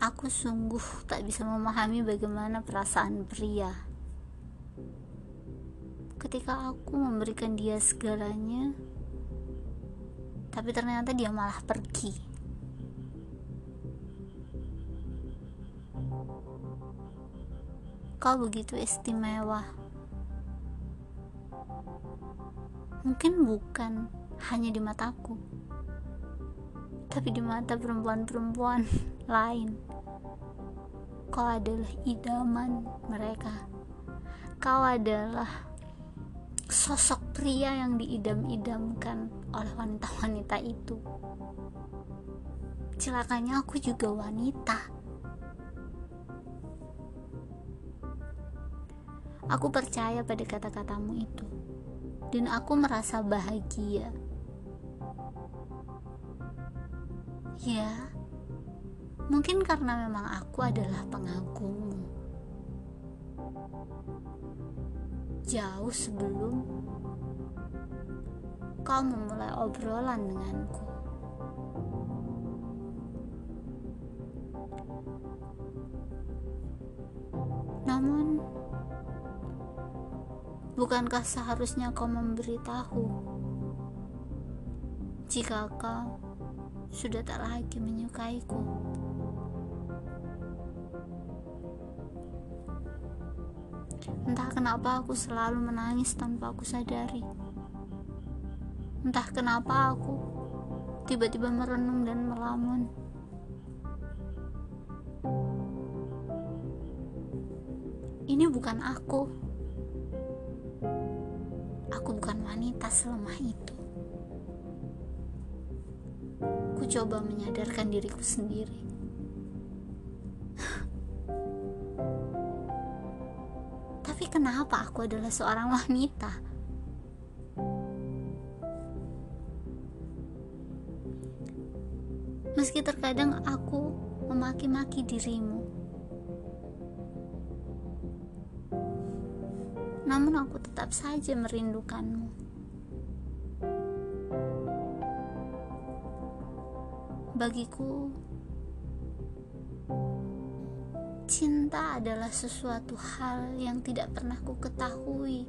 Aku sungguh tak bisa memahami bagaimana perasaan pria. Ketika aku memberikan dia segalanya, tapi ternyata dia malah pergi. Kau begitu istimewa. Mungkin bukan hanya di mataku, tapi di mata perempuan-perempuan lain. Kau adalah idaman mereka. Kau adalah sosok pria yang diidam-idamkan oleh wanita-wanita itu. Celakanya aku juga wanita. Aku percaya pada kata-katamu itu, dan aku merasa bahagia. Ya, mungkin karena memang aku adalah pengagummu. Jauh sebelum kau memulai obrolan denganku. Namun, Bukankah seharusnya kau memberitahu jika kau sudah tak lagi menyukaiku? Entah kenapa aku selalu menangis tanpa aku sadari. Entah kenapa aku tiba-tiba merenung dan melamun. Ini bukan aku aku bukan wanita selemah itu. Ku coba menyadarkan diriku sendiri. Tapi kenapa aku adalah seorang wanita? Meski terkadang aku memaki-maki dirimu, namun aku tetap saja merindukanmu. Bagiku, cinta adalah sesuatu hal yang tidak pernah ku ketahui.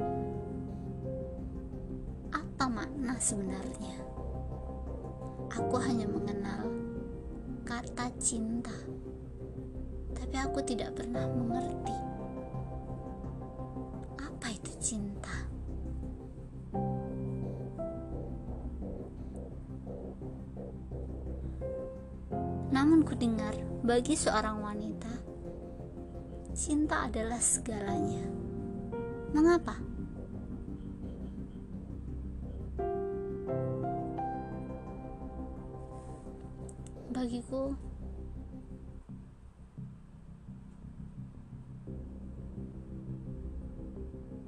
Apa makna sebenarnya? Aku hanya mengenal kata cinta, tapi aku tidak pernah mengerti Namun ku dengar bagi seorang wanita, cinta adalah segalanya. Mengapa? Bagiku,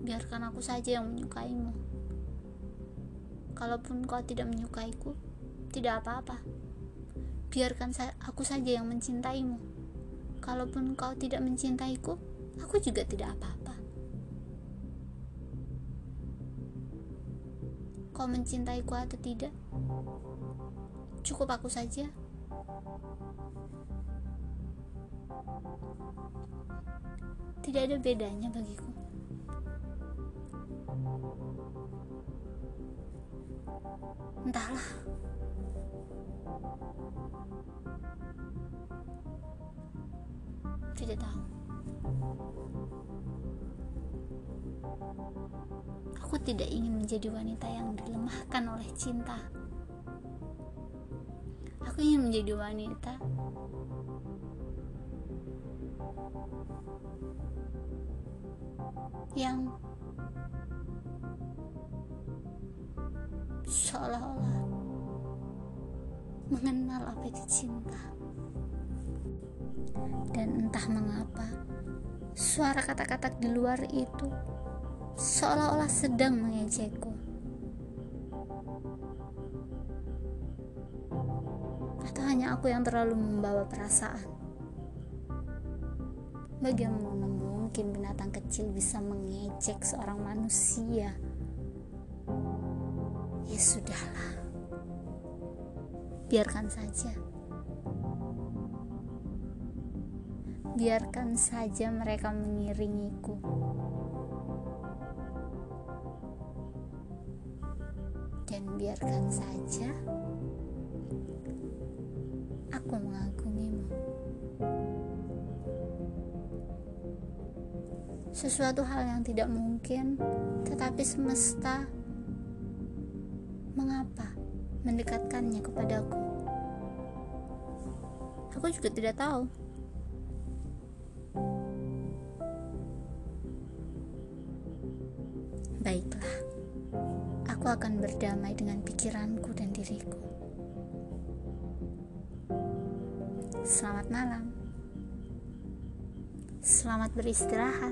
biarkan aku saja yang menyukaimu. Kalaupun kau tidak menyukaiku, tidak apa-apa. Biarkan aku saja yang mencintaimu. Kalaupun kau tidak mencintaiku, aku juga tidak apa-apa. Kau mencintaiku atau tidak, cukup aku saja. Tidak ada bedanya bagiku. Entahlah. Tidak tahu. Aku tidak ingin menjadi wanita yang dilemahkan oleh cinta. Aku ingin menjadi wanita yang seolah-olah mengenal apa itu cinta. Dan entah mengapa suara kata-kata di luar itu seolah-olah sedang mengejekku atau hanya aku yang terlalu membawa perasaan? Bagaimana mungkin binatang kecil bisa mengejek seorang manusia ya sudahlah biarkan saja biarkan saja mereka mengiringiku. Dan biarkan saja aku mengagumimu. Sesuatu hal yang tidak mungkin, tetapi semesta mengapa mendekatkannya kepadaku. Aku juga tidak tahu. Baiklah, aku akan berdamai dengan pikiranku dan diriku. Selamat malam. Selamat beristirahat.